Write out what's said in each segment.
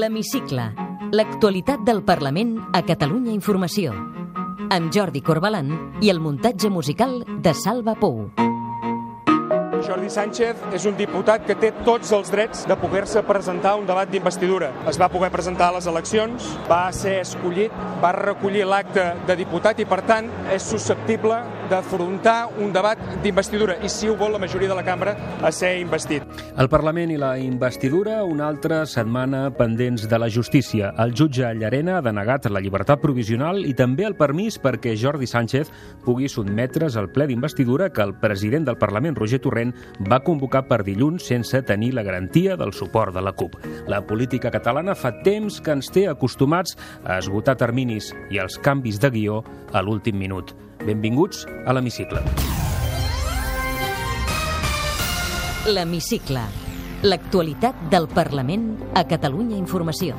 L'Hemicicle. L'actualitat del Parlament a Catalunya Informació. Amb Jordi Corbalan i el muntatge musical de Salva Pou. Jordi Sánchez és un diputat que té tots els drets de poder-se presentar un debat d'investidura. Es va poder presentar a les eleccions, va ser escollit, va recollir l'acte de diputat i, per tant, és susceptible d'afrontar un debat d'investidura i, si ho vol la majoria de la cambra, a ser investit. El Parlament i la investidura, una altra setmana pendents de la justícia. El jutge Llarena ha denegat la llibertat provisional i també el permís perquè Jordi Sánchez pugui sotmetre's al ple d'investidura que el president del Parlament, Roger Torrent, va convocar per dilluns sense tenir la garantia del suport de la CUP. La política catalana fa temps que ens té acostumats a esgotar terminis i els canvis de guió a l'últim minut. Benvinguts a l'Hemicicle. L'Hemicicle. L'actualitat del Parlament a Catalunya Informació.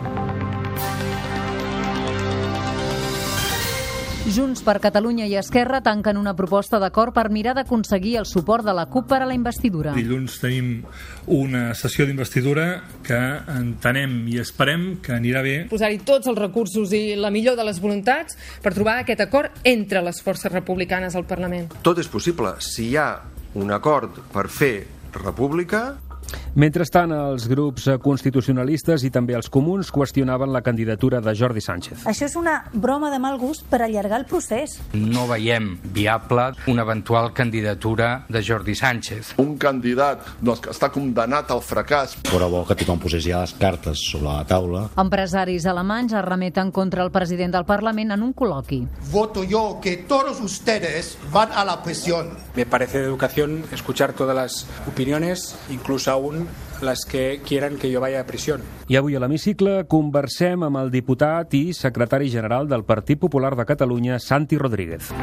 Junts per Catalunya i Esquerra tanquen una proposta d'acord per mirar d'aconseguir el suport de la CUP per a la investidura. Dilluns tenim una sessió d'investidura que entenem i esperem que anirà bé. Posar-hi tots els recursos i la millor de les voluntats per trobar aquest acord entre les forces republicanes al Parlament. Tot és possible. Si hi ha un acord per fer república, Mentrestant, els grups constitucionalistes i també els comuns qüestionaven la candidatura de Jordi Sánchez. Això és una broma de mal gust per allargar el procés. No veiem viable una eventual candidatura de Jordi Sánchez. Un candidat doncs, que està condemnat al fracàs. Fora bo que tothom posés ja les cartes sobre la taula. Empresaris alemanys es remeten contra el president del Parlament en un col·loqui. Voto yo que todos ustedes van a la prisión. Me parece de educación escuchar todas las opiniones, incluso aún las que quieran que yo vaya a prisión. I avui a l'hemicicle conversem amb el diputat i secretari general del Partit Popular de Catalunya, Santi Rodríguez.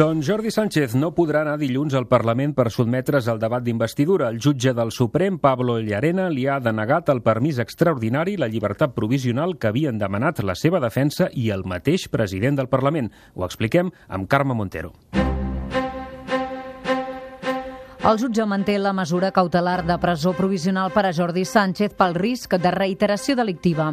Doncs Jordi Sánchez no podrà anar dilluns al Parlament per sotmetre's al debat d'investidura. El jutge del Suprem, Pablo Llarena, li ha denegat el permís extraordinari la llibertat provisional que havien demanat la seva defensa i el mateix president del Parlament. Ho expliquem amb Carme Montero. El jutge manté la mesura cautelar de presó provisional per a Jordi Sánchez pel risc de reiteració delictiva.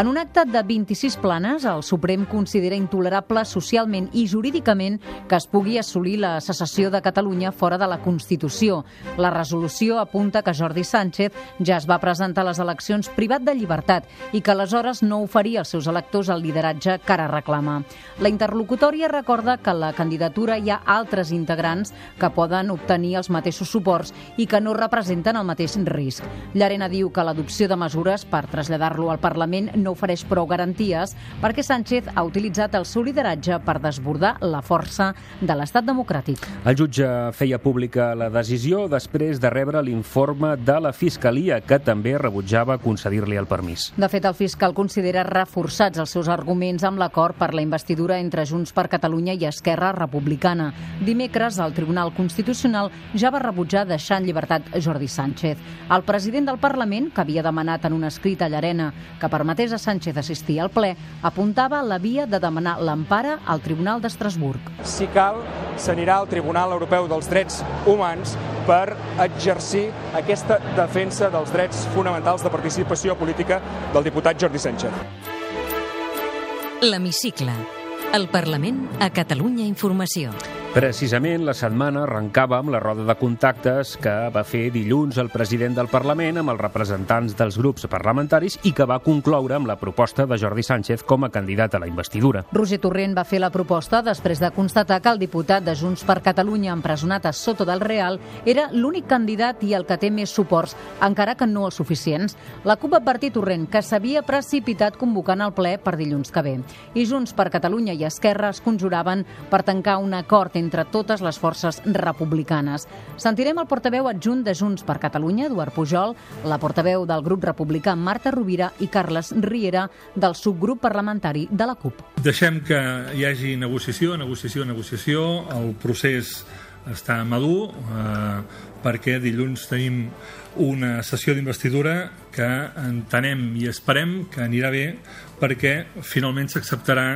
En un acte de 26 planes, el Suprem considera intolerable socialment i jurídicament que es pugui assolir la secessió de Catalunya fora de la Constitució. La resolució apunta que Jordi Sánchez ja es va presentar a les eleccions privat de llibertat i que aleshores no oferia als seus electors el lideratge que ara reclama. La interlocutòria recorda que la candidatura hi ha altres integrants que poden obtenir els mateixos mateixos suports i que no representen el mateix risc. Llarena diu que l'adopció de mesures per traslladar-lo al Parlament no ofereix prou garanties perquè Sánchez ha utilitzat el seu lideratge per desbordar la força de l'estat democràtic. El jutge feia pública la decisió després de rebre l'informe de la Fiscalia, que també rebutjava concedir-li el permís. De fet, el fiscal considera reforçats els seus arguments amb l'acord per la investidura entre Junts per Catalunya i Esquerra Republicana. Dimecres, el Tribunal Constitucional ja va rebutjar deixar en llibertat Jordi Sánchez. El president del Parlament, que havia demanat en un escrit a Llarena que permetés a Sánchez assistir al ple, apuntava la via de demanar l'empara al Tribunal d'Estrasburg. Si cal, s'anirà al Tribunal Europeu dels Drets Humans per exercir aquesta defensa dels drets fonamentals de participació política del diputat Jordi Sánchez. L'Hemicicle. El Parlament a Catalunya Informació. Precisament la setmana arrencava amb la roda de contactes que va fer dilluns el president del Parlament amb els representants dels grups parlamentaris i que va concloure amb la proposta de Jordi Sánchez com a candidat a la investidura. Roger Torrent va fer la proposta després de constatar que el diputat de Junts per Catalunya empresonat a Soto del Real era l'únic candidat i el que té més suports, encara que no els suficients. La CUP va advertir Torrent que s'havia precipitat convocant el ple per dilluns que ve. I Junts per Catalunya i Esquerra es conjuraven per tancar un acord entre totes les forces republicanes. Sentirem el portaveu adjunt de Junts per Catalunya, Eduard Pujol, la portaveu del grup republicà Marta Rovira i Carles Riera del subgrup parlamentari de la CUP. Deixem que hi hagi negociació, negociació, negociació. El procés està madur eh, perquè dilluns tenim una sessió d'investidura que entenem i esperem que anirà bé perquè finalment s'acceptarà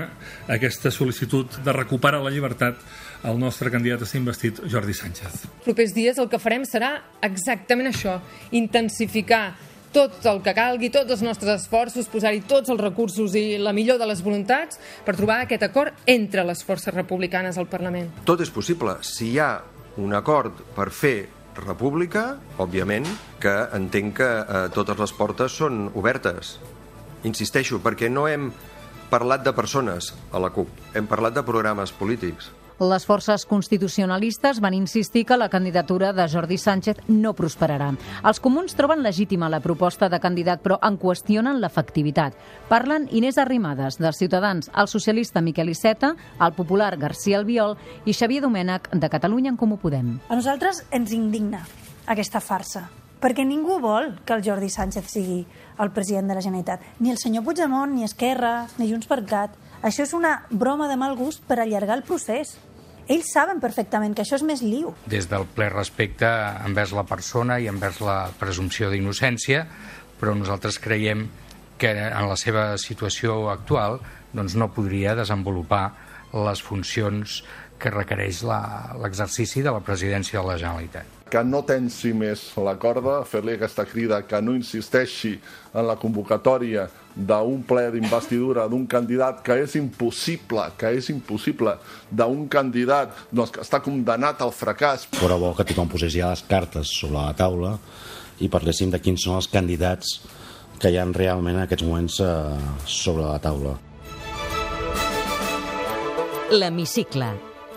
aquesta sol·licitud de recuperar la llibertat al nostre candidat a ser investit, Jordi Sánchez. Propers dies el que farem serà exactament això, intensificar tot el que calgui, tots els nostres esforços, posar-hi tots els recursos i la millor de les voluntats per trobar aquest acord entre les forces republicanes al Parlament. Tot és possible. Si hi ha un acord per fer república, òbviament que entenc que eh, totes les portes són obertes. Insisteixo, perquè no hem parlat de persones a la CUP, hem parlat de programes polítics. Les forces constitucionalistes van insistir que la candidatura de Jordi Sánchez no prosperarà. Els comuns troben legítima la proposta de candidat, però en qüestionen l'efectivitat. Parlen Inés Arrimadas, de Ciutadans, el socialista Miquel Iceta, el popular García Albiol i Xavier Domènech, de Catalunya en Comú Podem. A nosaltres ens indigna aquesta farsa, perquè ningú vol que el Jordi Sánchez sigui el president de la Generalitat. Ni el senyor Puigdemont, ni Esquerra, ni Junts per Cat. Això és una broma de mal gust per allargar el procés. Ells saben perfectament que això és més liu. Des del ple respecte envers la persona i envers la presumpció d'innocència, però nosaltres creiem que en la seva situació actual doncs no podria desenvolupar les funcions que requereix l'exercici de la presidència de la Generalitat que no tensi més la corda, fer-li aquesta crida que no insisteixi en la convocatòria d'un ple d'investidura d'un candidat que és impossible, que és impossible, d'un candidat doncs, que està condemnat al fracàs. Fora bo que tothom posés ja les cartes sobre la taula i parléssim de quins són els candidats que hi ha realment en aquests moments eh, sobre la taula. L'Hemicicle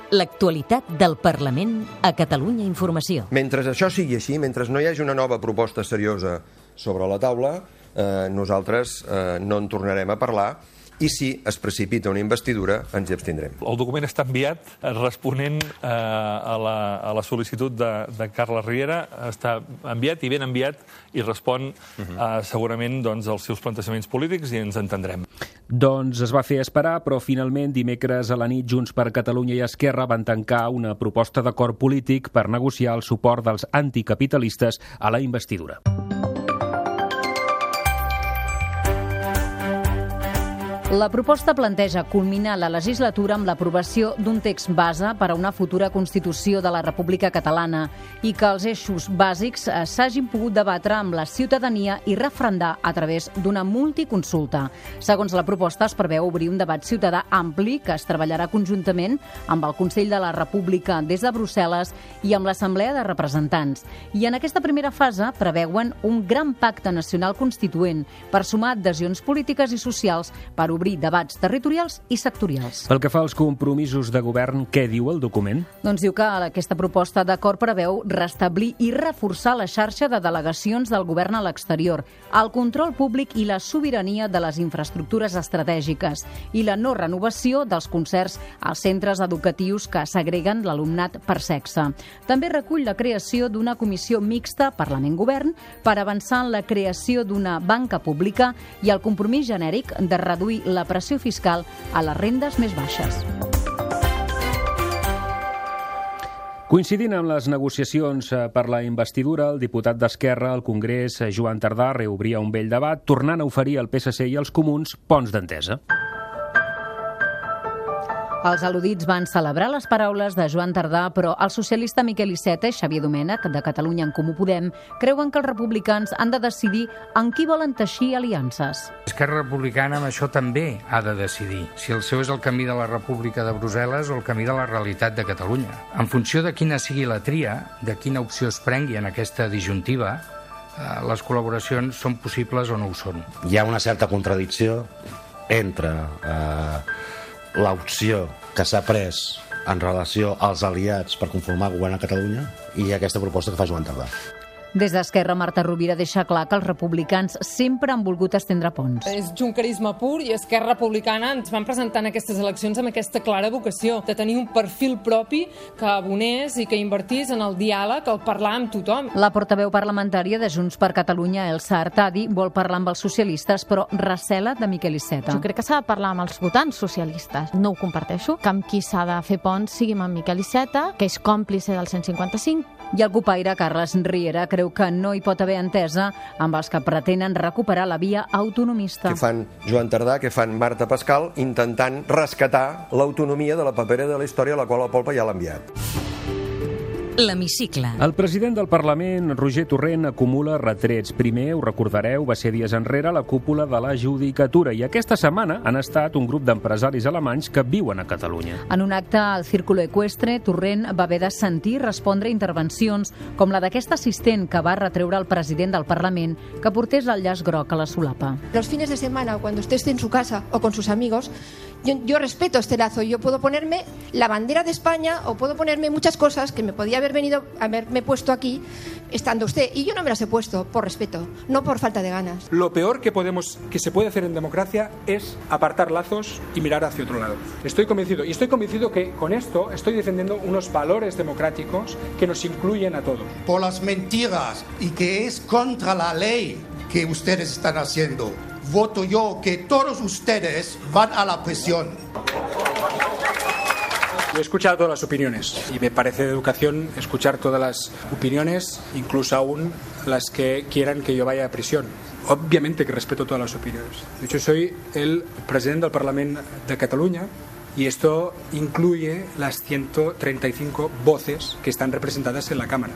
L'actualitat del Parlament a Catalunya Informació. Mentre això sigui així, mentre no hi hagi una nova proposta seriosa sobre la taula, eh, nosaltres eh, no en tornarem a parlar i si es precipita una investidura ens hi abstindrem. El document està enviat eh, responent eh, a, la, a la sol·licitud de, de Carles Riera, està enviat i ben enviat i respon uh -huh. eh, segurament doncs, als seus plantejaments polítics i ens entendrem. Doncs es va fer esperar, però finalment dimecres a la nit Junts per Catalunya i Esquerra van tancar una proposta d'acord polític per negociar el suport dels anticapitalistes a la investidura. La proposta planteja culminar la legislatura amb l'aprovació d'un text base per a una futura Constitució de la República Catalana i que els eixos bàsics eh, s'hagin pogut debatre amb la ciutadania i refrendar a través d'una multiconsulta. Segons la proposta, es preveu obrir un debat ciutadà ampli que es treballarà conjuntament amb el Consell de la República des de Brussel·les i amb l'Assemblea de Representants. I en aquesta primera fase preveuen un gran pacte nacional constituent per sumar adhesions polítiques i socials per obrir debats territorials i sectorials. Pel que fa als compromisos de govern, què diu el document? Doncs diu que aquesta proposta d'acord preveu restablir i reforçar la xarxa de delegacions del govern a l'exterior, el control públic i la sobirania de les infraestructures estratègiques i la no renovació dels concerts als centres educatius que segreguen l'alumnat per sexe. També recull la creació d'una comissió mixta Parlament-Govern per avançar en la creació d'una banca pública i el compromís genèric de reduir la pressió fiscal a les rendes més baixes. Coincidint amb les negociacions eh, per la investidura, el diputat d'Esquerra al Congrés, eh, Joan Tardà, reobria un vell debat, tornant a oferir al PSC i als comuns ponts d'entesa. Els al·ludits van celebrar les paraules de Joan Tardà, però el socialista Miquel Iceta i Xavier Domènech, de Catalunya en Comú Podem, creuen que els republicans han de decidir en qui volen teixir aliances. Esquerra Republicana amb això també ha de decidir si el seu és el camí de la República de Brussel·les o el camí de la realitat de Catalunya. En funció de quina sigui la tria, de quina opció es prengui en aquesta disjuntiva, eh, les col·laboracions són possibles o no ho són. Hi ha una certa contradicció entre eh, l'opció que s'ha pres en relació als aliats per conformar govern a Catalunya i aquesta proposta que fa Joan Tardà. Des d'Esquerra, Marta Rovira deixa clar que els republicans sempre han volgut estendre ponts. És juncarisme pur i Esquerra Republicana ens van presentar en aquestes eleccions amb aquesta clara vocació de tenir un perfil propi que abonés i que invertís en el diàleg, el parlar amb tothom. La portaveu parlamentària de Junts per Catalunya, Elsa Artadi, vol parlar amb els socialistes, però recela de Miquel Iceta. Jo crec que s'ha de parlar amb els votants socialistes. No ho comparteixo, que amb qui s'ha de fer ponts sigui amb Miquel Iceta, que és còmplice del 155, i el copaire Carles Riera creu que no hi pot haver entesa amb els que pretenen recuperar la via autonomista. Que fan Joan Tardà, que fan Marta Pascal, intentant rescatar l'autonomia de la papera de la història a la qual el Polpa ja l'ha enviat. L'hemicicle. El president del Parlament, Roger Torrent, acumula retrets. Primer, ho recordareu, va ser dies enrere la cúpula de la Judicatura i aquesta setmana han estat un grup d'empresaris alemanys que viuen a Catalunya. En un acte al Círculo Equestre, Torrent va haver de sentir respondre intervencions com la d'aquest assistent que va retreure al president del Parlament que portés el llaç groc a la solapa. Los fines de semana, cuando usted esté en su casa o con sus amigos, yo, yo respeto este lazo. Yo puedo ponerme la bandera de España o puedo ponerme muchas cosas que me podía haber venido, haberme puesto aquí estando usted. Y yo no me las he puesto por respeto, no por falta de ganas. Lo peor que, podemos, que se puede hacer en democracia es apartar lazos y mirar hacia otro lado. Estoy convencido, y estoy convencido que con esto estoy defendiendo unos valores democráticos que nos incluyen a todos. Por las mentiras y que es contra la ley que ustedes están haciendo. Voto yo que todos ustedes van a la prisión. He escuchado todas las opiniones y me parece de educación escuchar todas las opiniones, incluso aún las que quieran que yo vaya a prisión. Obviamente que respeto todas las opiniones. De hecho, soy el presidente del Parlamento de Cataluña y esto incluye las 135 voces que están representadas en la Cámara.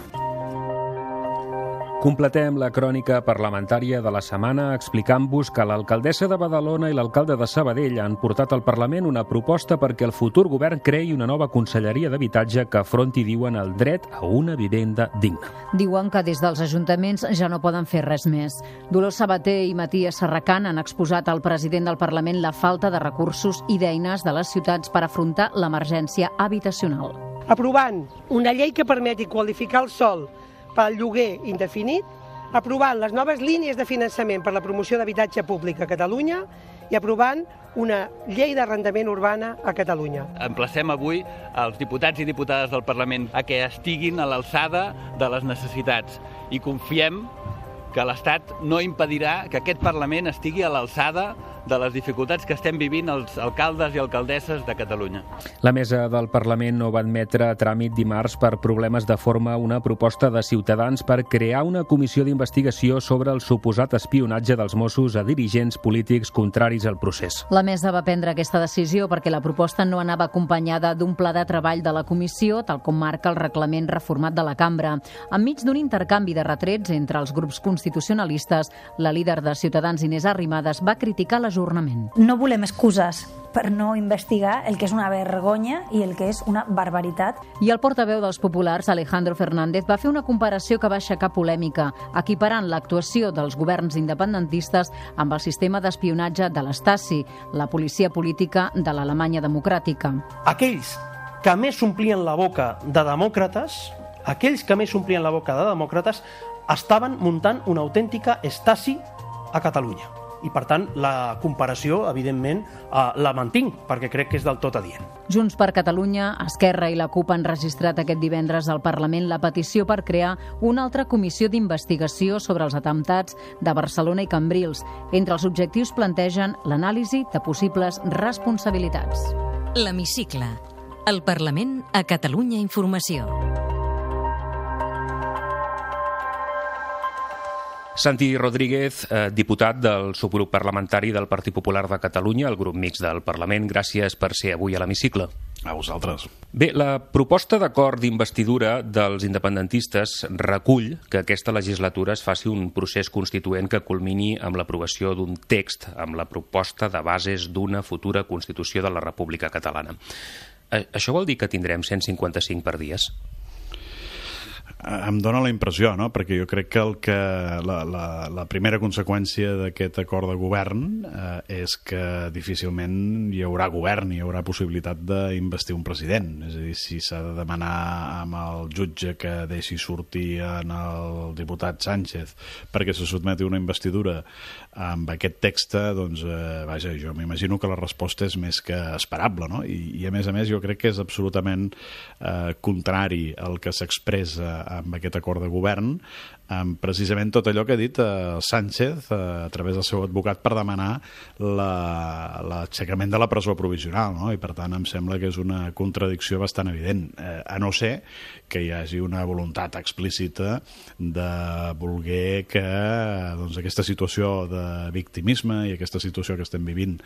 Completem la crònica parlamentària de la setmana explicant-vos que l'alcaldessa de Badalona i l'alcalde de Sabadell han portat al Parlament una proposta perquè el futur govern creï una nova conselleria d'habitatge que afronti, diuen, el dret a una vivenda digna. Diuen que des dels ajuntaments ja no poden fer res més. Dolors Sabater i Matías Serracant han exposat al president del Parlament la falta de recursos i d'eines de les ciutats per afrontar l'emergència habitacional. Aprovant una llei que permeti qualificar el sol pel lloguer indefinit, aprovant les noves línies de finançament per la promoció d'habitatge públic a Catalunya i aprovant una llei d'arrendament urbana a Catalunya. Emplacem avui els diputats i diputades del Parlament a que estiguin a l'alçada de les necessitats i confiem que l'Estat no impedirà que aquest Parlament estigui a l'alçada de les dificultats que estem vivint els alcaldes i alcaldesses de Catalunya. La mesa del Parlament no va admetre a tràmit dimarts per problemes de forma una proposta de Ciutadans per crear una comissió d'investigació sobre el suposat espionatge dels Mossos a dirigents polítics contraris al procés. La mesa va prendre aquesta decisió perquè la proposta no anava acompanyada d'un pla de treball de la comissió, tal com marca el reglament reformat de la cambra. Enmig d'un intercanvi de retrets entre els grups constitucionalistes, la líder de Ciutadans, Inés Arrimadas, va criticar l'ajornament. No volem excuses per no investigar el que és una vergonya i el que és una barbaritat. I el portaveu dels populars, Alejandro Fernández, va fer una comparació que va aixecar polèmica, equiparant l'actuació dels governs independentistes amb el sistema d'espionatge de l'Estasi, la policia política de l'Alemanya democràtica. Aquells que més s'omplien la boca de demòcrates, aquells que més s'omplien la boca de demòcrates, estaven muntant una autèntica Estasi a Catalunya i per tant la comparació evidentment eh, la mantinc perquè crec que és del tot adient. Junts per Catalunya, Esquerra i la CUP han registrat aquest divendres al Parlament la petició per crear una altra comissió d'investigació sobre els atemptats de Barcelona i Cambrils. Entre els objectius plantegen l'anàlisi de possibles responsabilitats. L'hemicicle. El Parlament a Catalunya Informació. Santi Rodríguez, eh, diputat del subgrup parlamentari del Partit Popular de Catalunya, el grup mix del Parlament, gràcies per ser avui a l'hemicicle. A vosaltres. Bé, la proposta d'acord d'investidura dels independentistes recull que aquesta legislatura es faci un procés constituent que culmini amb l'aprovació d'un text amb la proposta de bases d'una futura Constitució de la República Catalana. Eh, Això vol dir que tindrem 155 per dies? Em dóna la impressió, no? perquè jo crec que, el que la, la, la primera conseqüència d'aquest acord de govern eh, és que difícilment hi haurà govern, hi haurà possibilitat d'investir un president. És a dir, si s'ha de demanar amb el jutge que deixi sortir en el diputat Sánchez perquè se sotmeti una investidura amb aquest text, doncs, eh, vaja, jo m'imagino que la resposta és més que esperable, no? I, I, a més a més, jo crec que és absolutament eh, contrari al que s'expressa amb aquest acord de govern, amb precisament tot allò que ha dit eh, Sánchez eh, a través del seu advocat per demanar l'aixecament la, de la presó provisional, no? i per tant em sembla que és una contradicció bastant evident, eh, a no ser que hi hagi una voluntat explícita de voler que doncs, aquesta situació de victimisme i aquesta situació que estem vivint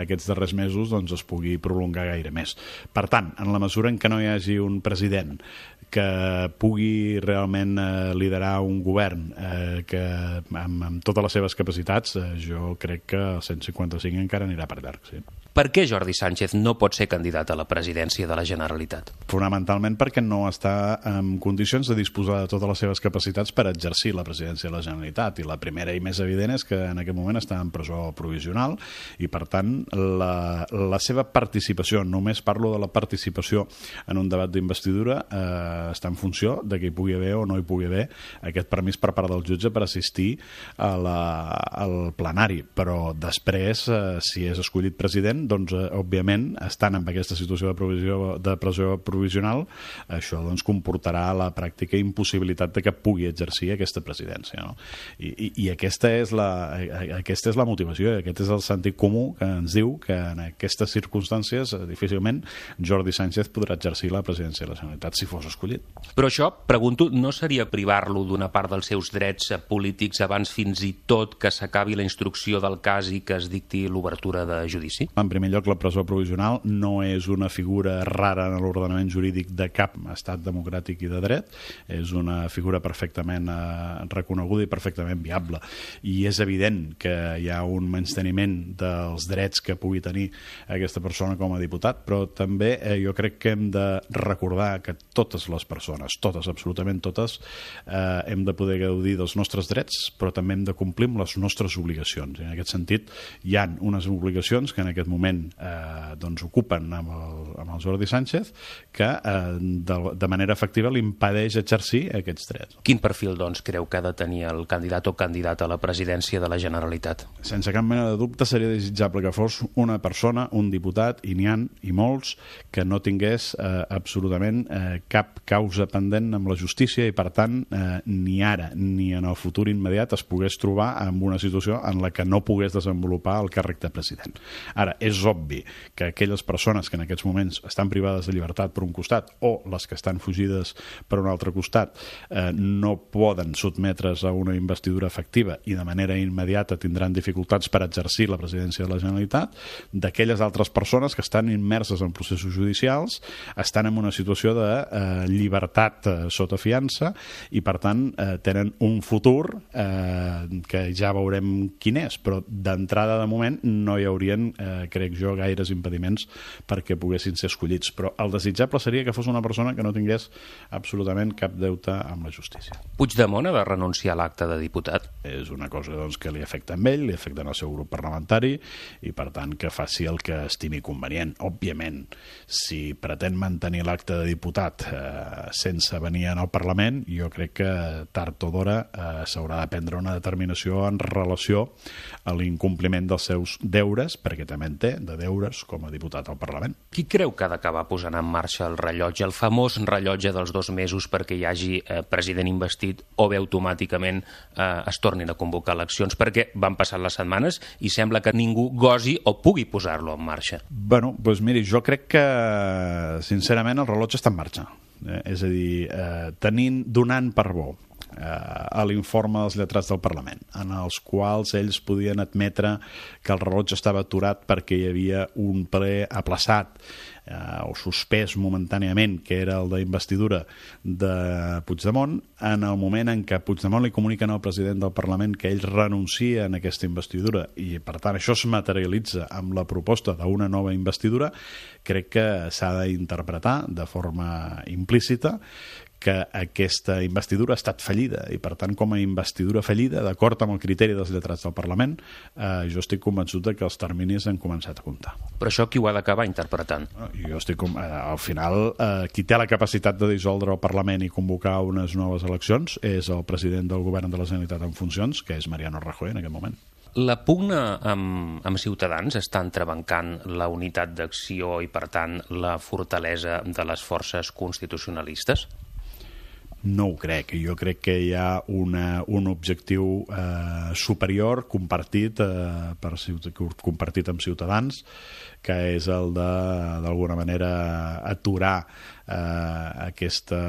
aquests darrers mesos doncs, es pugui prolongar gaire més. Per tant, en la mesura en què no hi hagi un president que pugui realment eh, liderar un govern eh, que amb, amb totes les seves capacitats, eh, jo crec que el 155 encara anirà per llarg, sí. Per què Jordi Sánchez no pot ser candidat a la presidència de la Generalitat? Fonamentalment perquè no està en condicions de disposar de totes les seves capacitats per exercir la presidència de la Generalitat. I la primera i més evident és que en aquest moment està en presó provisional i, per tant, la, la seva participació, només parlo de la participació en un debat d'investidura, eh, està en funció de que hi pugui haver o no hi pugui haver aquest permís per part del jutge per assistir a la, al plenari. Però després, eh, si és escollit president, doncs, eh, òbviament, estant en aquesta situació de, provisió, de pressió provisional, això doncs, comportarà la pràctica impossibilitat de que pugui exercir aquesta presidència. No? I, i, i aquesta, és la, aquesta és la motivació, aquest és el sentit comú que ens diu que en aquestes circumstàncies eh, difícilment Jordi Sánchez podrà exercir la presidència de la Generalitat si fos escollit. Però això, pregunto, no seria privar-lo d'una part dels seus drets polítics abans fins i tot que s'acabi la instrucció del cas i que es dicti l'obertura de judici? En primer lloc, la presó provisional no és una figura rara en l'ordenament jurídic de cap estat democràtic i de dret, és una figura perfectament eh, reconeguda i perfectament viable. I és evident que hi ha un menysteniment dels drets que pugui tenir aquesta persona com a diputat, però també eh, jo crec que hem de recordar que totes les persones, totes, absolutament totes, eh, hem de poder gaudir dels nostres drets, però també hem de complir amb les nostres obligacions. I en aquest sentit, hi han unes obligacions que en aquest moment eh, doncs ocupen amb el, amb el Jordi Sánchez que eh, de, de manera efectiva li impedeix exercir aquests drets. Quin perfil, doncs, creu que ha de tenir el candidat o candidata a la presidència de la Generalitat? Sense cap mena de dubte seria desitjable que fos una persona, un diputat, i n'hi han i molts, que no tingués eh, absolutament eh, cap causa pendent amb la justícia i, per tant, eh, ni ara ni en el futur immediat es pogués trobar en una situació en la que no pogués desenvolupar el càrrec de president. Ara, és obvi que aquelles persones que en aquests moments estan privades de llibertat per un costat o les que estan fugides per un altre costat eh, no poden sotmetre's a una investidura efectiva i de manera immediata tindran dificultats per exercir la presidència de la Generalitat, d'aquelles altres persones que estan immerses en processos judicials estan en una situació de eh, llibertat eh, sota fiança i per tant eh, tenen un futur eh, que ja veurem quin és, però d'entrada de moment no hi haurien, eh, crec jo, gaires impediments perquè poguessin ser escollits, però el desitjable seria que fos una persona que no tingués absolutament cap deute amb la justícia. Puigdemont ha de renunciar a l'acte de diputat? És una cosa doncs, que li afecta a ell, li afecta al seu grup parlamentari i per tant que faci el que estimi convenient. Òbviament, si pretén mantenir l'acte de diputat eh, sense venir al Parlament, jo crec que tard o d'hora eh, s'haurà de prendre una determinació en relació a l'incompliment dels seus deures, perquè també té de deures com a diputat al Parlament. Qui creu que ha d'acabar posant en marxa el rellotge, el famós rellotge dels dos mesos perquè hi hagi eh, president investit o bé automàticament eh, es tornin a convocar eleccions? Perquè van passant les setmanes i sembla que ningú gosi o pugui posar-lo en marxa. Bueno, doncs miri, jo crec que sincerament el rellotge està en marxa. Eh, és a dir, eh, tenint, donant per bo eh, a l'informe dels lletrats del Parlament, en els quals ells podien admetre que el rellotge estava aturat perquè hi havia un ple aplaçat eh, o suspès momentàniament, que era el d'investidura de Puigdemont, en el moment en què Puigdemont li comuniquen al president del Parlament que ell renuncia en aquesta investidura. I, per tant, això es materialitza amb la proposta d'una nova investidura, crec que s'ha d'interpretar de forma implícita que aquesta investidura ha estat fallida i per tant com a investidura fallida d'acord amb el criteri dels lletrats del Parlament eh, jo estic convençut que els terminis han començat a comptar. Però això qui ho ha d'acabar interpretant? Jo estic, eh, al final eh, qui té la capacitat de dissoldre el Parlament i convocar unes noves eleccions és el president del govern de la Generalitat en funcions, que és Mariano Rajoy en aquest moment. La pugna amb, amb Ciutadans està entrebancant la unitat d'acció i, per tant, la fortalesa de les forces constitucionalistes? No ho crec. Jo crec que hi ha una, un objectiu eh, superior compartit, eh, per, compartit amb Ciutadans, que és el de, d'alguna manera, aturar eh, aquesta,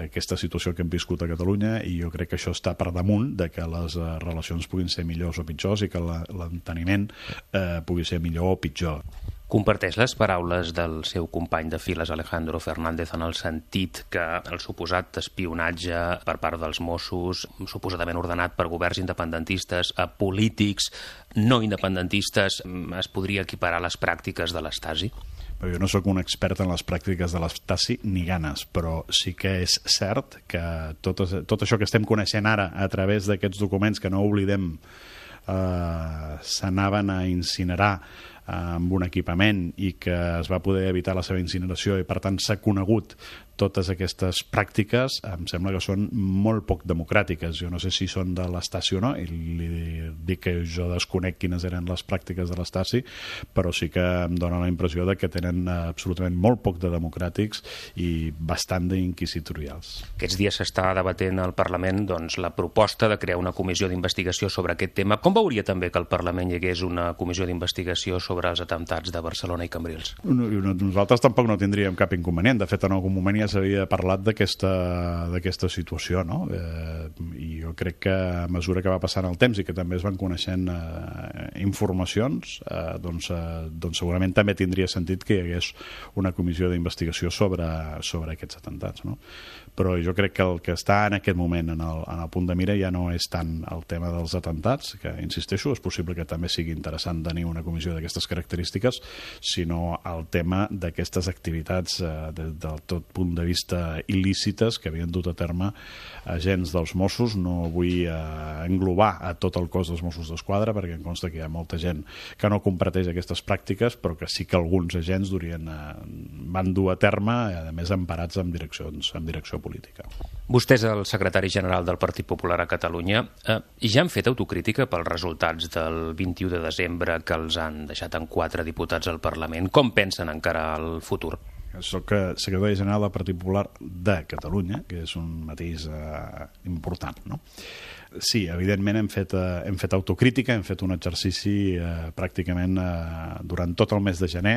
aquesta situació que hem viscut a Catalunya i jo crec que això està per damunt de que les eh, relacions puguin ser millors o pitjors i que l'enteniment eh, pugui ser millor o pitjor. Comparteix les paraules del seu company de files Alejandro Fernández en el sentit que el suposat espionatge per part dels Mossos, suposadament ordenat per governs independentistes a polítics no independentistes, es podria equiparar a les pràctiques de l'Estasi? jo no sóc un expert en les pràctiques de l'Estasi ni ganes, però sí que és cert que tot, tot això que estem coneixent ara a través d'aquests documents que no oblidem eh, s'anaven a incinerar amb un equipament i que es va poder evitar la seva incineració i per tant s'ha conegut totes aquestes pràctiques em sembla que són molt poc democràtiques. Jo no sé si són de l'Estasi o no, i li dic que jo desconec quines eren les pràctiques de l'Estasi, però sí que em dóna la impressió de que tenen absolutament molt poc de democràtics i bastant d'inquisitorials. Aquests dies s'està debatent al Parlament doncs, la proposta de crear una comissió d'investigació sobre aquest tema. Com veuria també que al Parlament hi hagués una comissió d'investigació sobre els atemptats de Barcelona i Cambrils. Nosaltres tampoc no tindríem cap inconvenient. De fet, en algun moment ja s'havia parlat d'aquesta situació, no? Eh, I jo crec que a mesura que va passant el temps i que també es van coneixent eh, informacions, eh, doncs, eh, doncs segurament també tindria sentit que hi hagués una comissió d'investigació sobre, sobre aquests atemptats, no? Però jo crec que el que està en aquest moment en el, en el punt de mira ja no és tant el tema dels atemptats, que, insisteixo, és possible que també sigui interessant tenir una comissió d'aquestes aquestes característiques, sinó el tema d'aquestes activitats eh, de, del tot punt de vista il·lícites que havien dut a terme agents dels Mossos. No vull eh, englobar a tot el cos dels Mossos d'Esquadra perquè em consta que hi ha molta gent que no comparteix aquestes pràctiques, però que sí que alguns agents durien, eh, van dur a terme, a més emparats en direccions, en direcció política. Vostè és el secretari general del Partit Popular a Catalunya. Eh, ja han fet autocrítica pels resultats del 21 de desembre que els han deixat en quatre diputats al Parlament. Com pensen encara el futur? Soc secretari general del Partit Popular de Catalunya, que és un matís eh, important, no? Sí, evidentment hem fet, eh, hem fet autocrítica, hem fet un exercici eh, pràcticament eh, durant tot el mes de gener.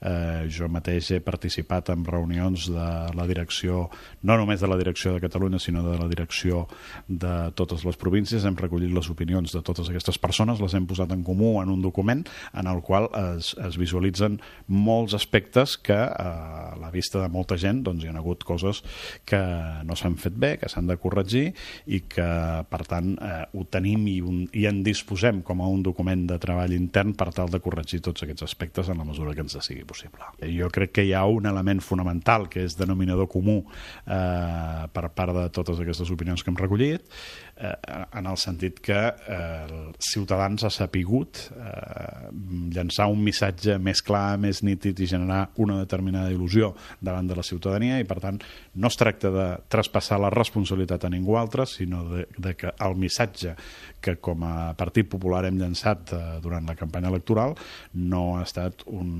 Eh, jo mateix he participat en reunions de la direcció, no només de la direcció de Catalunya, sinó de la direcció de totes les províncies. Hem recollit les opinions de totes aquestes persones, les hem posat en comú en un document en el qual es, es visualitzen molts aspectes que a la vista de molta gent doncs, hi ha hagut coses que no s'han fet bé, que s'han de corregir i que, per tant, eh, ho tenim i, un, i en disposem com a un document de treball intern per tal de corregir tots aquests aspectes en la mesura que ens sigui possible. Jo crec que hi ha un element fonamental que és denominador comú eh, per part de totes aquestes opinions que hem recollit, eh, en el sentit que eh, Ciutadans ha sapigut eh, llançar un missatge més clar, més nítid i generar una determinada il·lusió davant de la ciutadania i, per tant, no es tracta de traspassar la responsabilitat a ningú altre, sinó de, de que el missatge que com a Partit Popular hem llançat eh, durant la campanya electoral no ha estat, un,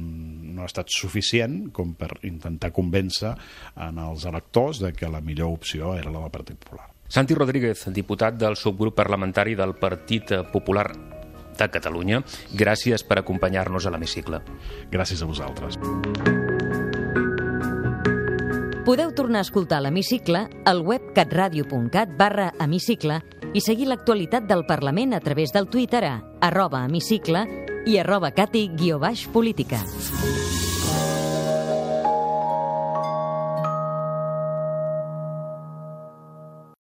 no ha estat suficient com per intentar convèncer en els electors de que la millor opció era la del Partit Popular. Santi Rodríguez, diputat del subgrup parlamentari del Partit Popular de Catalunya, gràcies per acompanyar-nos a l'hemicicle. Gràcies a vosaltres. Podeu tornar a escoltar l'hemicicle al web catradio.cat barra hemicicle i seguir l'actualitat del Parlament a través del Twitter a arroba hemicicle i arroba cati-política.